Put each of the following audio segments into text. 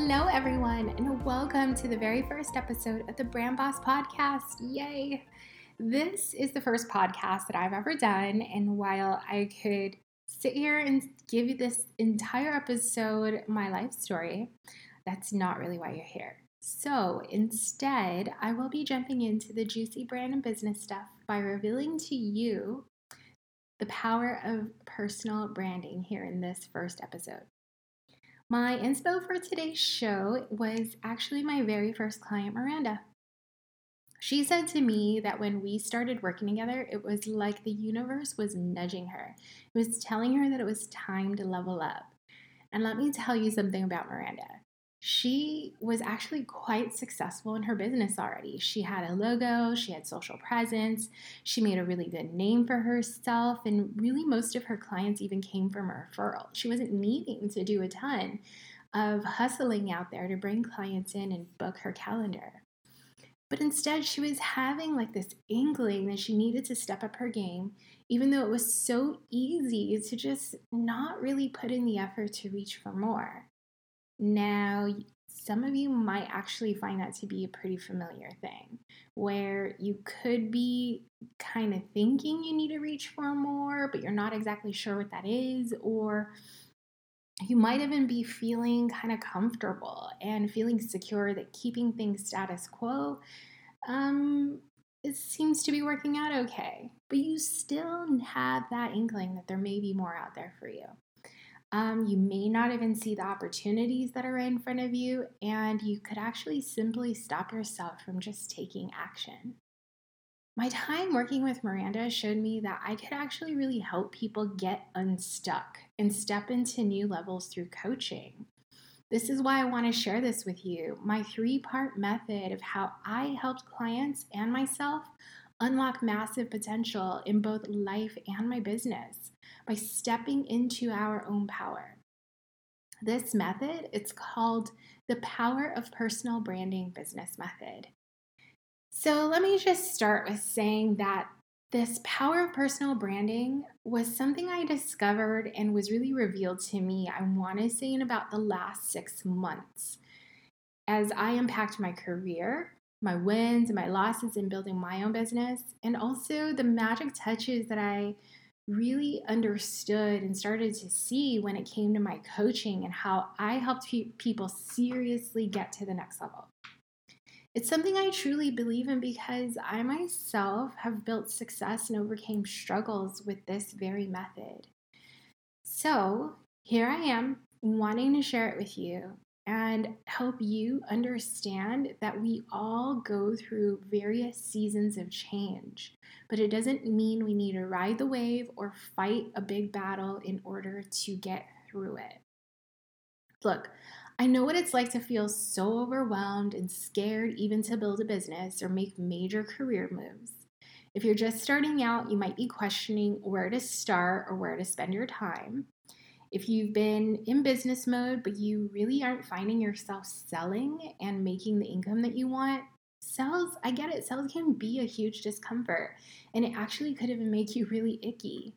Hello, everyone, and welcome to the very first episode of the Brand Boss Podcast. Yay! This is the first podcast that I've ever done, and while I could sit here and give you this entire episode, my life story, that's not really why you're here. So instead, I will be jumping into the juicy brand and business stuff by revealing to you the power of personal branding here in this first episode. My inspo for today's show was actually my very first client, Miranda. She said to me that when we started working together, it was like the universe was nudging her. It was telling her that it was time to level up. And let me tell you something about Miranda she was actually quite successful in her business already. She had a logo, she had social presence, she made a really good name for herself, and really most of her clients even came from a referral. She wasn't needing to do a ton of hustling out there to bring clients in and book her calendar. But instead, she was having like this inkling that she needed to step up her game, even though it was so easy to just not really put in the effort to reach for more. Now, some of you might actually find that to be a pretty familiar thing where you could be kind of thinking you need to reach for more, but you're not exactly sure what that is, or you might even be feeling kind of comfortable and feeling secure that keeping things status quo um, it seems to be working out okay, but you still have that inkling that there may be more out there for you. Um, you may not even see the opportunities that are right in front of you, and you could actually simply stop yourself from just taking action. My time working with Miranda showed me that I could actually really help people get unstuck and step into new levels through coaching. This is why I want to share this with you my three part method of how I helped clients and myself unlock massive potential in both life and my business by stepping into our own power. This method, it's called the Power of Personal Branding Business Method. So let me just start with saying that this power of personal branding was something I discovered and was really revealed to me, I want to say, in about the last six months. As I unpacked my career, my wins and my losses in building my own business, and also the magic touches that I really understood and started to see when it came to my coaching and how I helped pe- people seriously get to the next level. It's something I truly believe in because I myself have built success and overcame struggles with this very method. So, here I am wanting to share it with you and help you understand that we all go through various seasons of change. But it doesn't mean we need to ride the wave or fight a big battle in order to get through it. Look, I know what it's like to feel so overwhelmed and scared even to build a business or make major career moves. If you're just starting out, you might be questioning where to start or where to spend your time. If you've been in business mode, but you really aren't finding yourself selling and making the income that you want, sales, I get it, sales can be a huge discomfort and it actually could even make you really icky.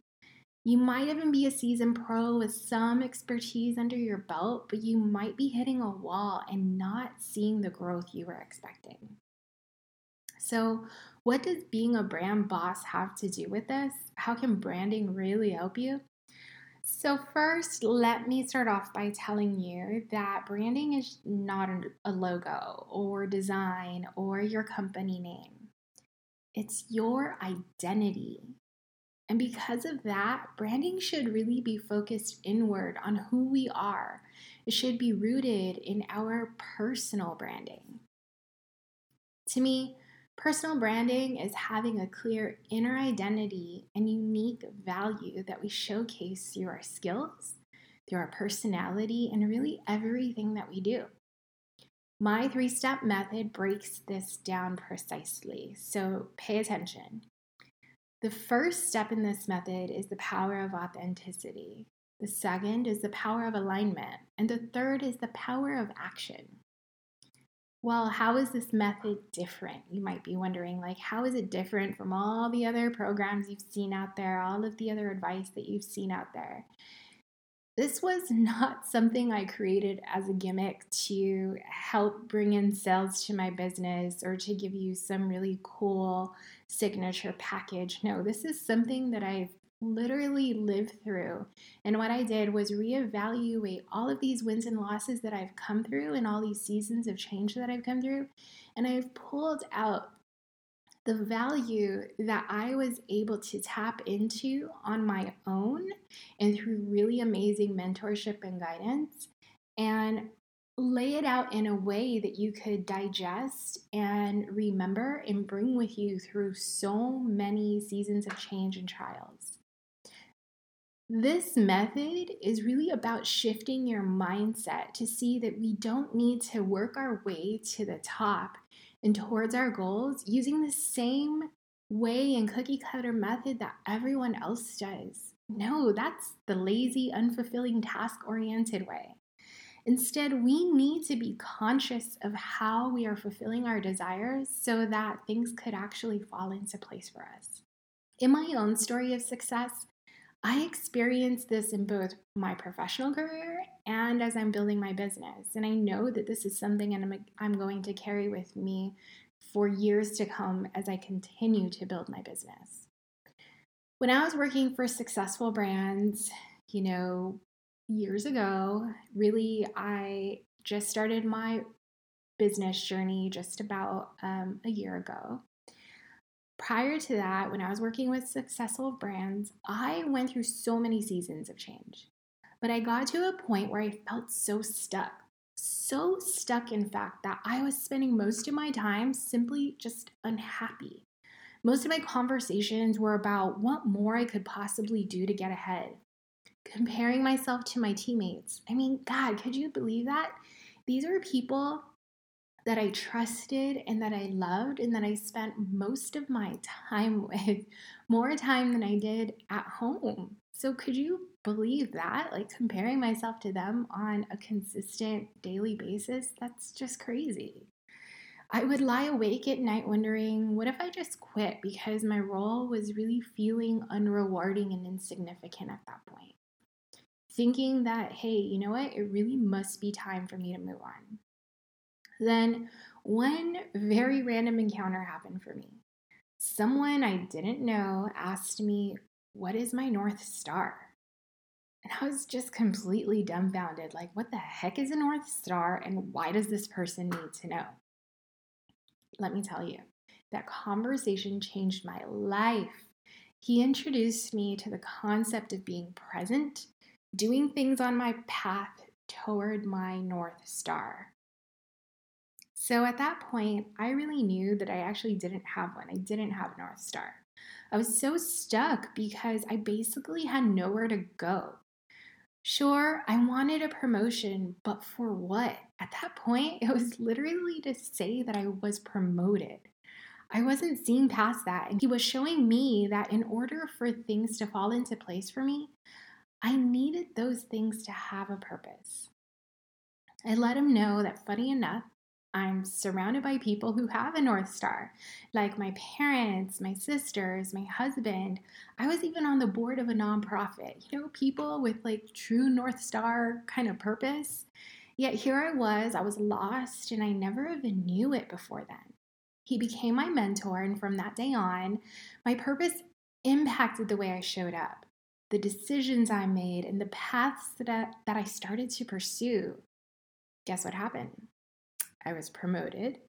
You might even be a seasoned pro with some expertise under your belt, but you might be hitting a wall and not seeing the growth you were expecting. So, what does being a brand boss have to do with this? How can branding really help you? So, first, let me start off by telling you that branding is not a logo or design or your company name. it's your identity. And because of that, branding should really be focused inward on who we are. It should be rooted in our personal branding. To me, personal branding is having a clear inner identity and unique value that we showcase through our skills, through our personality, and really everything that we do. My three step method breaks this down precisely, so pay attention. The first step in this method is the power of authenticity. The second is the power of alignment. And the third is the power of action. Well, how is this method different? You might be wondering, like, how is it different from all the other programs you've seen out there, all of the other advice that you've seen out there? This was not something I created as a gimmick to help bring in sales to my business or to give you some really cool signature package. No, this is something that I've literally live through. And what I did was reevaluate all of these wins and losses that I've come through and all these seasons of change that I've come through. And I've pulled out the value that I was able to tap into on my own and through really amazing mentorship and guidance and lay it out in a way that you could digest and remember and bring with you through so many seasons of change and trials. This method is really about shifting your mindset to see that we don't need to work our way to the top and towards our goals using the same way and cookie cutter method that everyone else does. No, that's the lazy, unfulfilling, task oriented way. Instead, we need to be conscious of how we are fulfilling our desires so that things could actually fall into place for us. In my own story of success, I experienced this in both my professional career and as I'm building my business. And I know that this is something I'm, I'm going to carry with me for years to come as I continue to build my business. When I was working for successful brands, you know, years ago, really, I just started my business journey just about um, a year ago prior to that, when I was working with successful brands, I went through so many seasons of change. But I got to a point where I felt so stuck. So stuck, in fact, that I was spending most of my time simply just unhappy. Most of my conversations were about what more I could possibly do to get ahead. Comparing myself to my teammates. I mean, God, could you believe that? These are people that I trusted and that I loved and that I spent most of my time with, more time than I did at home. So, could you believe that? Like comparing myself to them on a consistent daily basis, that's just crazy. I would lie awake at night wondering, what if I just quit because my role was really feeling unrewarding and insignificant at that point? Thinking that, hey, you know what? It really must be time for me to move on. Then one very random encounter happened for me. Someone I didn't know asked me, What is my North Star? And I was just completely dumbfounded like, what the heck is a North Star and why does this person need to know? Let me tell you, that conversation changed my life. He introduced me to the concept of being present, doing things on my path toward my North Star. So at that point, I really knew that I actually didn't have one. I didn't have North Star. I was so stuck because I basically had nowhere to go. Sure, I wanted a promotion, but for what? At that point, it was literally to say that I was promoted. I wasn't seeing past that, and he was showing me that in order for things to fall into place for me, I needed those things to have a purpose. I let him know that, funny enough, I'm surrounded by people who have a North Star, like my parents, my sisters, my husband. I was even on the board of a nonprofit, you know, people with like true North Star kind of purpose. Yet here I was, I was lost, and I never even knew it before then. He became my mentor, and from that day on, my purpose impacted the way I showed up, the decisions I made, and the paths that I, that I started to pursue. Guess what happened? I was promoted.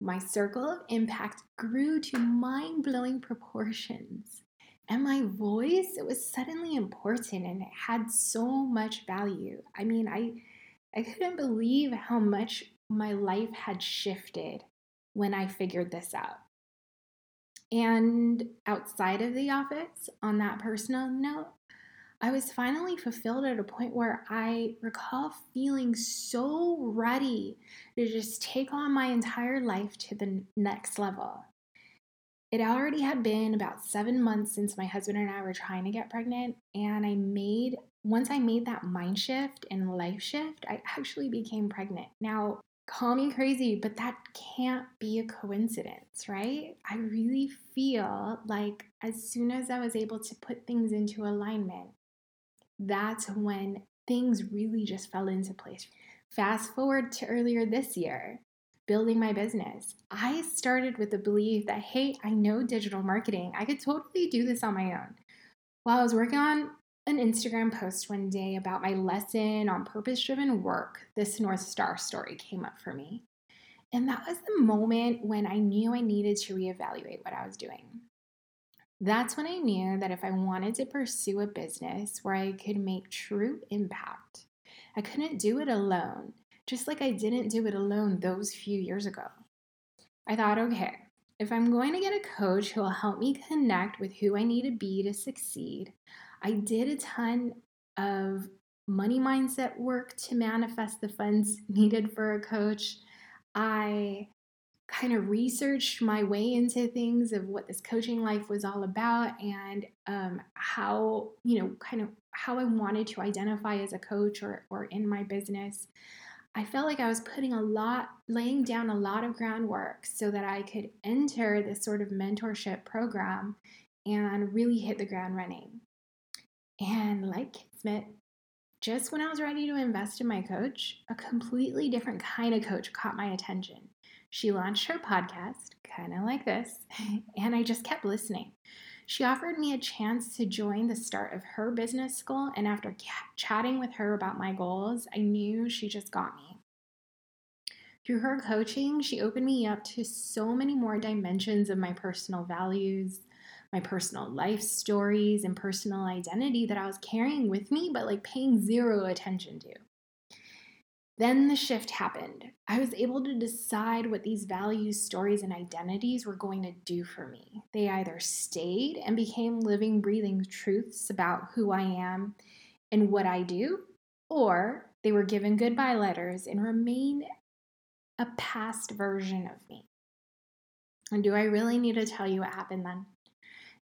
My circle of impact grew to mind blowing proportions. And my voice, it was suddenly important and it had so much value. I mean, I, I couldn't believe how much my life had shifted when I figured this out. And outside of the office, on that personal note, I was finally fulfilled at a point where I recall feeling so ready to just take on my entire life to the next level. It already had been about seven months since my husband and I were trying to get pregnant, and I made once I made that mind shift and life shift, I actually became pregnant. Now, call me crazy, but that can't be a coincidence, right? I really feel like as soon as I was able to put things into alignment, that's when things really just fell into place. Fast forward to earlier this year, building my business. I started with the belief that, hey, I know digital marketing. I could totally do this on my own. While I was working on an Instagram post one day about my lesson on purpose driven work, this North Star story came up for me. And that was the moment when I knew I needed to reevaluate what I was doing. That's when I knew that if I wanted to pursue a business where I could make true impact, I couldn't do it alone, just like I didn't do it alone those few years ago. I thought, okay, if I'm going to get a coach who will help me connect with who I need to be to succeed, I did a ton of money mindset work to manifest the funds needed for a coach. I kind of researched my way into things of what this coaching life was all about and um, how, you know, kind of how I wanted to identify as a coach or, or in my business. I felt like I was putting a lot, laying down a lot of groundwork so that I could enter this sort of mentorship program and really hit the ground running. And like Kismet, just when I was ready to invest in my coach, a completely different kind of coach caught my attention. She launched her podcast, kind of like this, and I just kept listening. She offered me a chance to join the start of her business school, and after chatting with her about my goals, I knew she just got me. Through her coaching, she opened me up to so many more dimensions of my personal values, my personal life stories and personal identity that I was carrying with me, but like paying zero attention to. Then the shift happened. I was able to decide what these values, stories, and identities were going to do for me. They either stayed and became living, breathing truths about who I am and what I do, or they were given goodbye letters and remain a past version of me. And do I really need to tell you what happened then?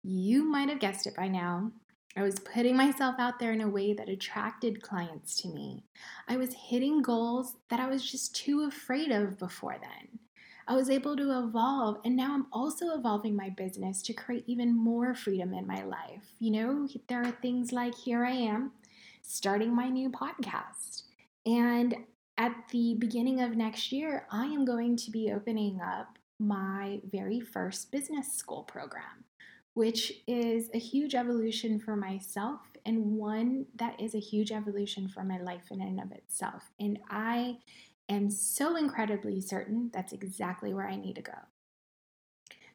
You might have guessed it by now. I was putting myself out there in a way that attracted clients to me. I was hitting goals that I was just too afraid of before then. I was able to evolve, and now I'm also evolving my business to create even more freedom in my life. You know, there are things like here I am starting my new podcast. And at the beginning of next year, I am going to be opening up my very first business school program which is a huge evolution for myself and one that is a huge evolution for my life in and of itself. And I am so incredibly certain that's exactly where I need to go.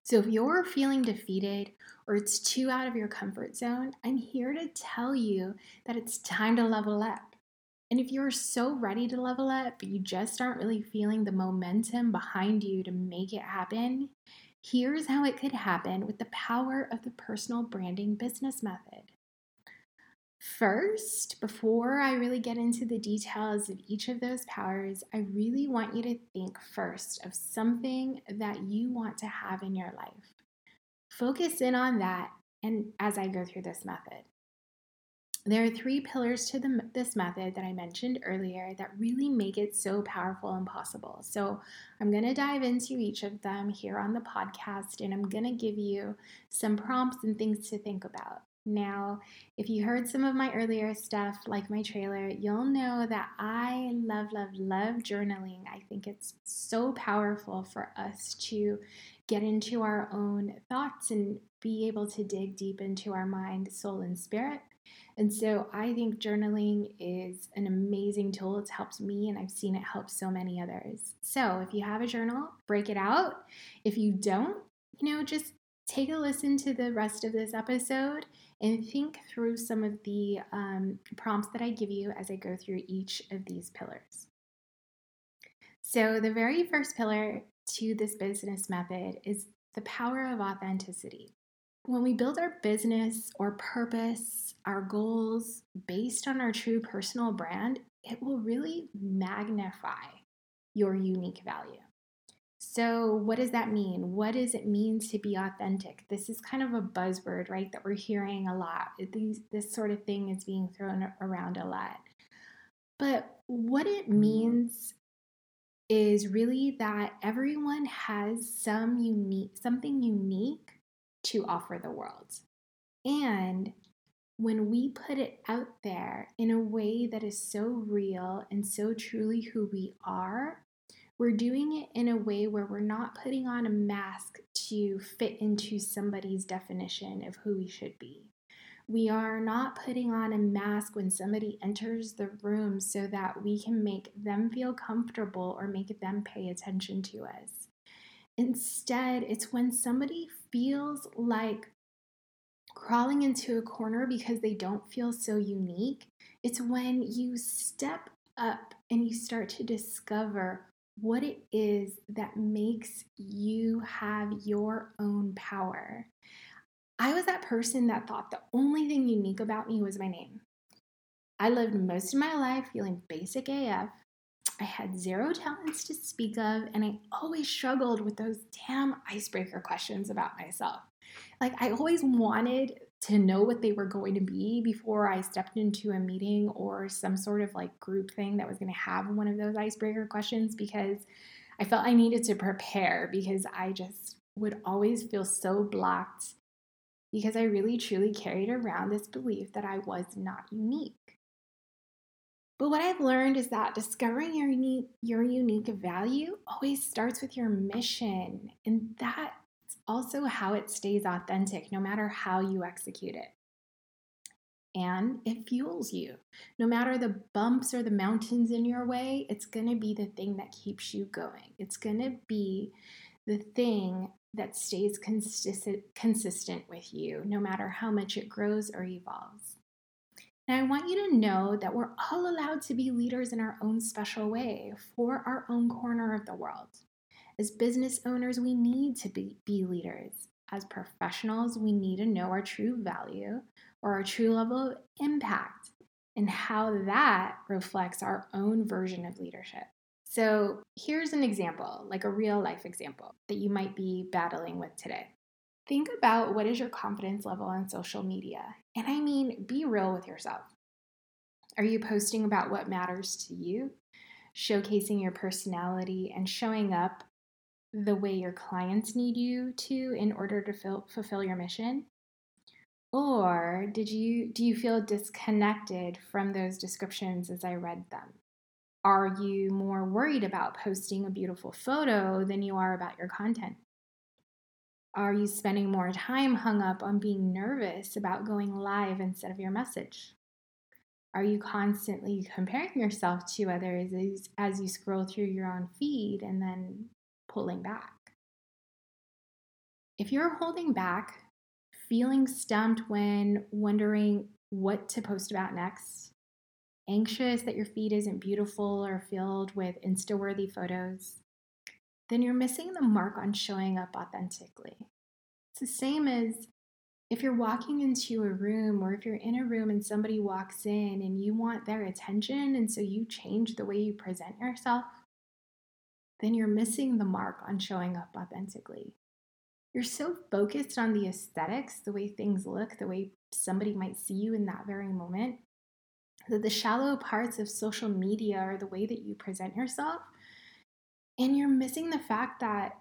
So, if you're feeling defeated or it's too out of your comfort zone, I'm here to tell you that it's time to level up. And if you're so ready to level up, but you just aren't really feeling the momentum behind you to make it happen, Here's how it could happen with the power of the personal branding business method. First, before I really get into the details of each of those powers, I really want you to think first of something that you want to have in your life. Focus in on that and as I go through this method. There are three pillars to the, this method that I mentioned earlier that really make it so powerful and possible. So, I'm going to dive into each of them here on the podcast and I'm going to give you some prompts and things to think about. Now, if you heard some of my earlier stuff, like my trailer, you'll know that I love, love, love journaling. I think it's so powerful for us to get into our own thoughts and be able to dig deep into our mind, soul, and spirit. And so I think journaling is an amazing tool. It's helped me and I've seen it help so many others. So if you have a journal, break it out. If you don't, you know, just take a listen to the rest of this episode and think through some of the um, prompts that I give you as I go through each of these pillars. So, the very first pillar to this business method is the power of authenticity. When we build our business or purpose, our goals based on our true personal brand, it will really magnify your unique value. So, what does that mean? What does it mean to be authentic? This is kind of a buzzword, right? That we're hearing a lot. These, this sort of thing is being thrown around a lot. But what it means is really that everyone has some unique, something unique to offer the world. And when we put it out there in a way that is so real and so truly who we are, we're doing it in a way where we're not putting on a mask to fit into somebody's definition of who we should be. We are not putting on a mask when somebody enters the room so that we can make them feel comfortable or make them pay attention to us. Instead, it's when somebody feels like crawling into a corner because they don't feel so unique. It's when you step up and you start to discover what it is that makes you have your own power. I was that person that thought the only thing unique about me was my name. I lived most of my life feeling basic AF. I had zero talents to speak of, and I always struggled with those damn icebreaker questions about myself. Like, I always wanted to know what they were going to be before I stepped into a meeting or some sort of like group thing that was going to have one of those icebreaker questions because I felt I needed to prepare because I just would always feel so blocked because I really truly carried around this belief that I was not unique. But what I've learned is that discovering your unique, your unique value always starts with your mission, and that's also how it stays authentic no matter how you execute it. And it fuels you. No matter the bumps or the mountains in your way, it's going to be the thing that keeps you going. It's going to be the thing that stays consistent, consistent with you, no matter how much it grows or evolves. And I want you to know that we're all allowed to be leaders in our own special way for our own corner of the world. As business owners, we need to be, be leaders. As professionals, we need to know our true value or our true level of impact and how that reflects our own version of leadership. So, here's an example, like a real life example that you might be battling with today. Think about what is your confidence level on social media. And I mean, be real with yourself. Are you posting about what matters to you, showcasing your personality, and showing up the way your clients need you to in order to fill, fulfill your mission? Or did you do you feel disconnected from those descriptions as I read them? Are you more worried about posting a beautiful photo than you are about your content? Are you spending more time hung up on being nervous about going live instead of your message? Are you constantly comparing yourself to others as, as you scroll through your own feed and then pulling back. If you're holding back, feeling stumped when wondering what to post about next, anxious that your feed isn't beautiful or filled with Insta worthy photos, then you're missing the mark on showing up authentically. It's the same as if you're walking into a room or if you're in a room and somebody walks in and you want their attention, and so you change the way you present yourself, then you're missing the mark on showing up authentically. You're so focused on the aesthetics, the way things look, the way somebody might see you in that very moment, that the shallow parts of social media are the way that you present yourself. And you're missing the fact that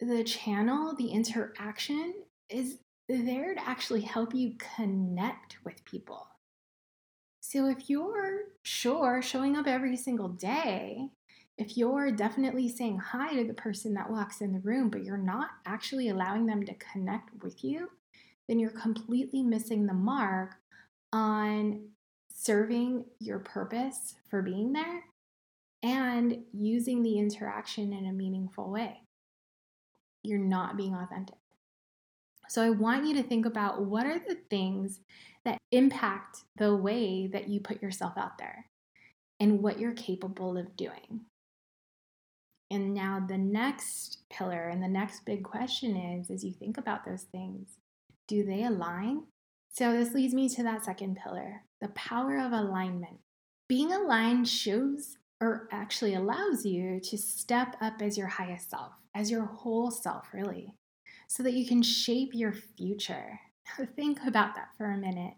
the channel, the interaction is there to actually help you connect with people. So if you're sure showing up every single day if you're definitely saying hi to the person that walks in the room, but you're not actually allowing them to connect with you, then you're completely missing the mark on serving your purpose for being there and using the interaction in a meaningful way. You're not being authentic. So I want you to think about what are the things that impact the way that you put yourself out there and what you're capable of doing. And now the next pillar and the next big question is as you think about those things, do they align? So this leads me to that second pillar, the power of alignment. Being aligned shows or actually allows you to step up as your highest self, as your whole self, really, so that you can shape your future. Think about that for a minute.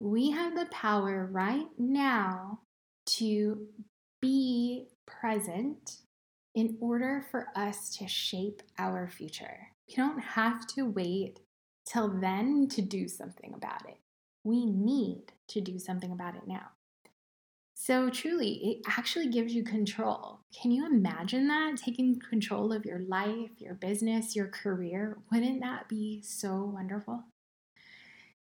We have the power right now to be present in order for us to shape our future. We don't have to wait till then to do something about it. We need to do something about it now. So, truly, it actually gives you control. Can you imagine that? Taking control of your life, your business, your career? Wouldn't that be so wonderful?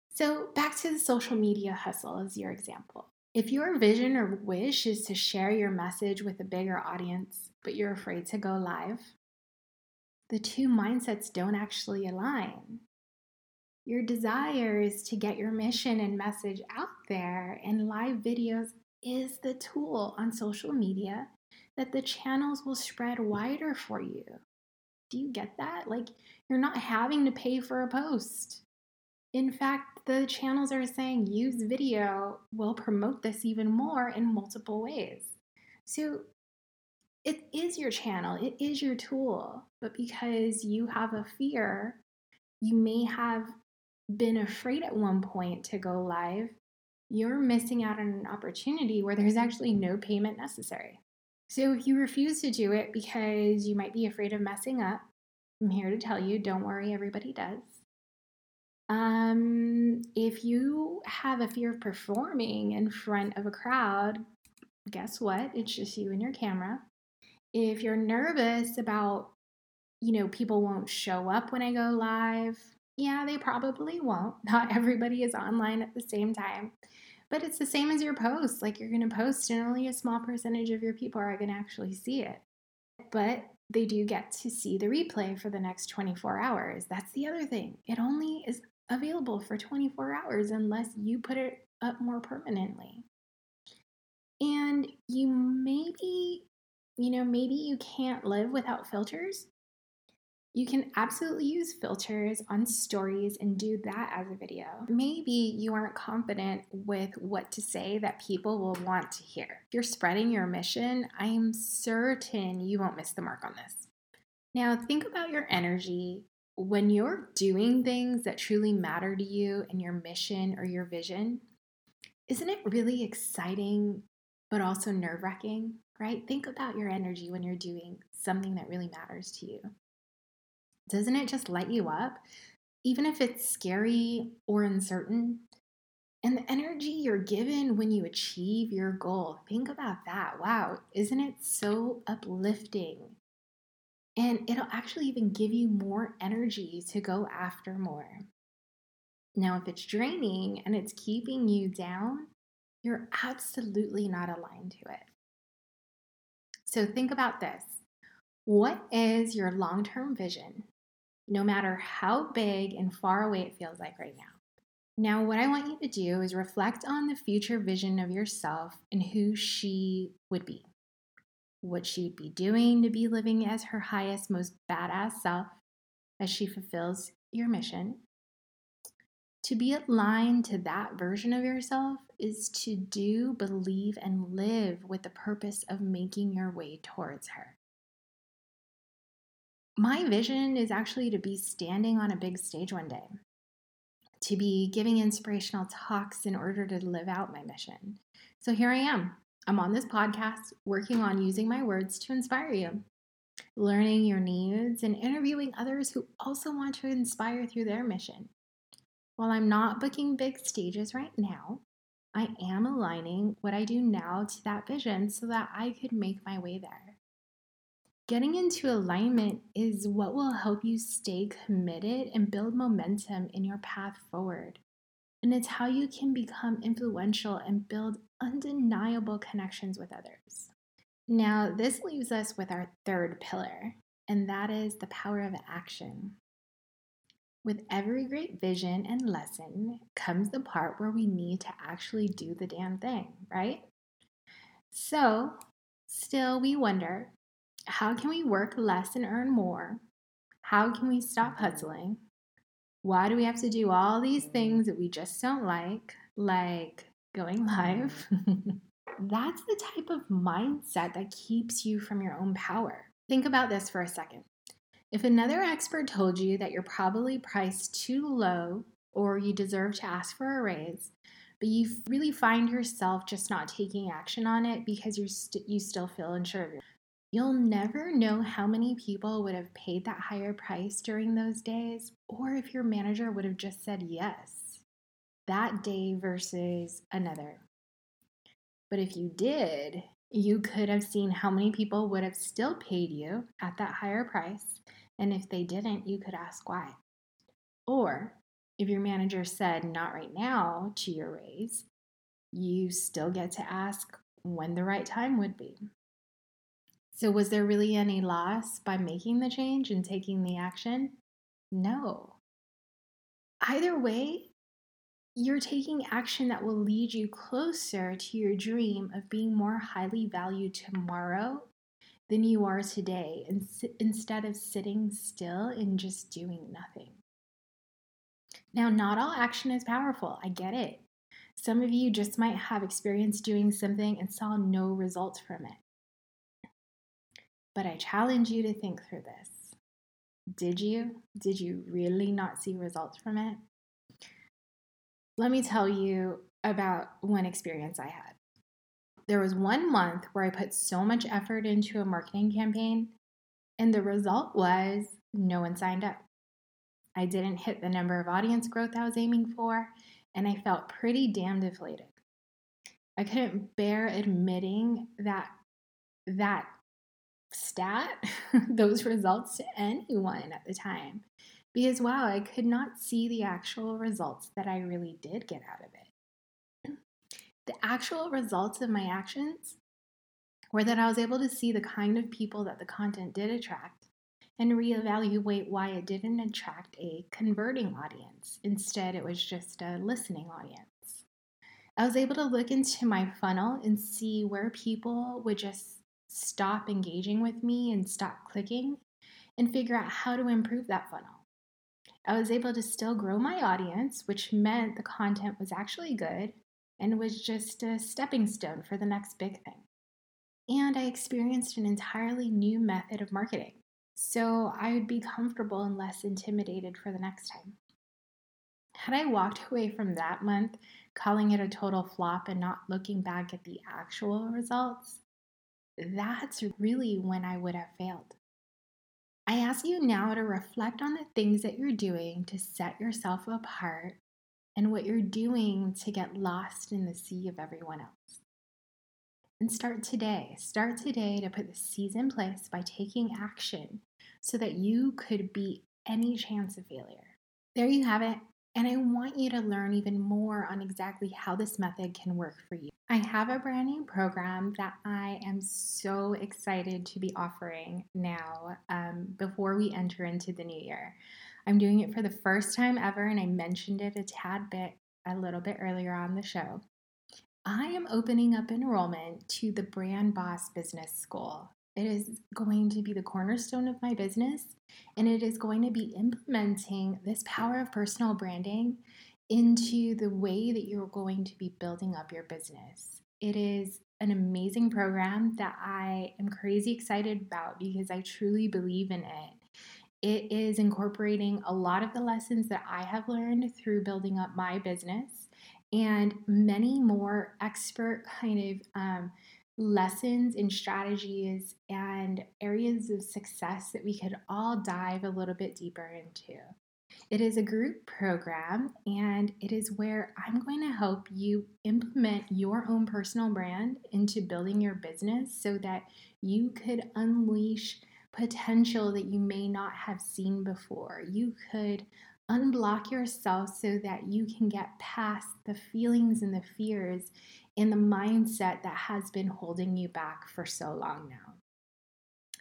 So, back to the social media hustle as your example. If your vision or wish is to share your message with a bigger audience, but you're afraid to go live, the two mindsets don't actually align. Your desire is to get your mission and message out there, and live videos is the tool on social media that the channels will spread wider for you. Do you get that? Like, you're not having to pay for a post. In fact, the channels are saying use video will promote this even more in multiple ways. So it is your channel, it is your tool, but because you have a fear, you may have been afraid at one point to go live, you're missing out on an opportunity where there's actually no payment necessary. So if you refuse to do it because you might be afraid of messing up, I'm here to tell you don't worry, everybody does. Um, if you have a fear of performing in front of a crowd, guess what? It's just you and your camera. If you're nervous about, you know, people won't show up when I go live, yeah, they probably won't. Not everybody is online at the same time. But it's the same as your post. Like you're going to post, and only a small percentage of your people are going to actually see it. But they do get to see the replay for the next 24 hours. That's the other thing. It only is available for 24 hours unless you put it up more permanently. And you maybe, you know, maybe you can't live without filters. You can absolutely use filters on stories and do that as a video. Maybe you aren't confident with what to say that people will want to hear. If you're spreading your mission, I am certain you won't miss the mark on this. Now, think about your energy when you're doing things that truly matter to you and your mission or your vision, isn't it really exciting but also nerve wracking, right? Think about your energy when you're doing something that really matters to you. Doesn't it just light you up? Even if it's scary or uncertain, and the energy you're given when you achieve your goal. Think about that. Wow, isn't it so uplifting and it'll actually even give you more energy to go after more. Now, if it's draining and it's keeping you down, you're absolutely not aligned to it. So think about this what is your long term vision, no matter how big and far away it feels like right now? Now, what I want you to do is reflect on the future vision of yourself and who she would be what she'd be doing to be living as her highest, most badass self as she fulfills your mission. To be aligned to that version of yourself is to do, believe, and live with the purpose of making your way towards her. My vision is actually to be standing on a big stage one day, to be giving inspirational talks in order to live out my mission. So here I am, I'm on this podcast working on using my words to inspire you, learning your needs, and interviewing others who also want to inspire through their mission. While I'm not booking big stages right now, I am aligning what I do now to that vision so that I could make my way there. Getting into alignment is what will help you stay committed and build momentum in your path forward. And it's how you can become influential and build undeniable connections with others. Now, this leaves us with our third pillar, and that is the power of action. With every great vision and lesson comes the part where we need to actually do the damn thing, right? So, still, we wonder how can we work less and earn more? How can we stop hustling? Why do we have to do all these things that we just don't like, like going live? That's the type of mindset that keeps you from your own power. Think about this for a second. If another expert told you that you're probably priced too low or you deserve to ask for a raise, but you really find yourself just not taking action on it because you st- you still feel unsure of yourself, you'll never know how many people would have paid that higher price during those days or if your manager would have just said yes that day versus another. But if you did, you could have seen how many people would have still paid you at that higher price and if they didn't, you could ask why. Or if your manager said not right now to your raise, you still get to ask when the right time would be. So, was there really any loss by making the change and taking the action? No. Either way, you're taking action that will lead you closer to your dream of being more highly valued tomorrow than you are today instead of sitting still and just doing nothing. Now, not all action is powerful. I get it. Some of you just might have experience doing something and saw no results from it. But I challenge you to think through this. Did you? Did you really not see results from it? Let me tell you about one experience I had there was one month where I put so much effort into a marketing campaign, and the result was no one signed up. I didn't hit the number of audience growth I was aiming for, and I felt pretty damn deflated. I couldn't bear admitting that that stat, those results to anyone at the time. Because wow, I could not see the actual results that I really did get out of it the actual results of my actions were that I was able to see the kind of people that the content did attract and reevaluate why it didn't attract a converting audience. Instead, it was just a listening audience. I was able to look into my funnel and see where people would just stop engaging with me and stop clicking and figure out how to improve that funnel. I was able to still grow my audience, which meant the content was actually good and was just a stepping stone for the next big thing. And I experienced an entirely new method of marketing, so I would be comfortable and less intimidated for the next time. Had I walked away from that month calling it a total flop and not looking back at the actual results, that's really when I would have failed. I ask you now to reflect on the things that you're doing to set yourself apart and what you're doing to get lost in the sea of everyone else. And start today. Start today to put the seeds in place by taking action so that you could beat any chance of failure. There you have it. And I want you to learn even more on exactly how this method can work for you. I have a brand new program that I am so excited to be offering now um, before we enter into the new year. I'm doing it for the first time ever, and I mentioned it a tad bit a little bit earlier on the show. I am opening up enrollment to the Brand Boss Business School. It is going to be the cornerstone of my business, and it is going to be implementing this power of personal branding into the way that you're going to be building up your business. It is an amazing program that I am crazy excited about because I truly believe in it. It is incorporating a lot of the lessons that I have learned through building up my business and many more expert kind of um, lessons and strategies and areas of success that we could all dive a little bit deeper into. It is a group program and it is where I'm going to help you implement your own personal brand into building your business so that you could unleash potential that you may not have seen before. You could unblock yourself so that you can get past the feelings and the fears and the mindset that has been holding you back for so long now.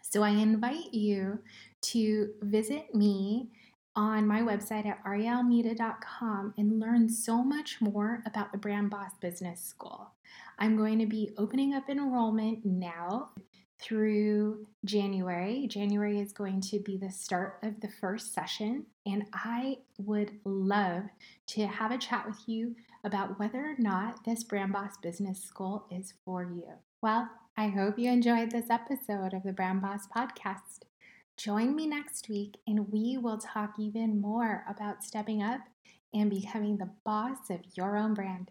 So I invite you to visit me on my website at ariaalmeida.com and learn so much more about the Brand Boss Business School. I'm going to be opening up enrollment now through January. January is going to be the start of the first session, and I would love to have a chat with you about whether or not this Brand Boss Business School is for you. Well, I hope you enjoyed this episode of the Brand Boss Podcast. Join me next week, and we will talk even more about stepping up and becoming the boss of your own brand.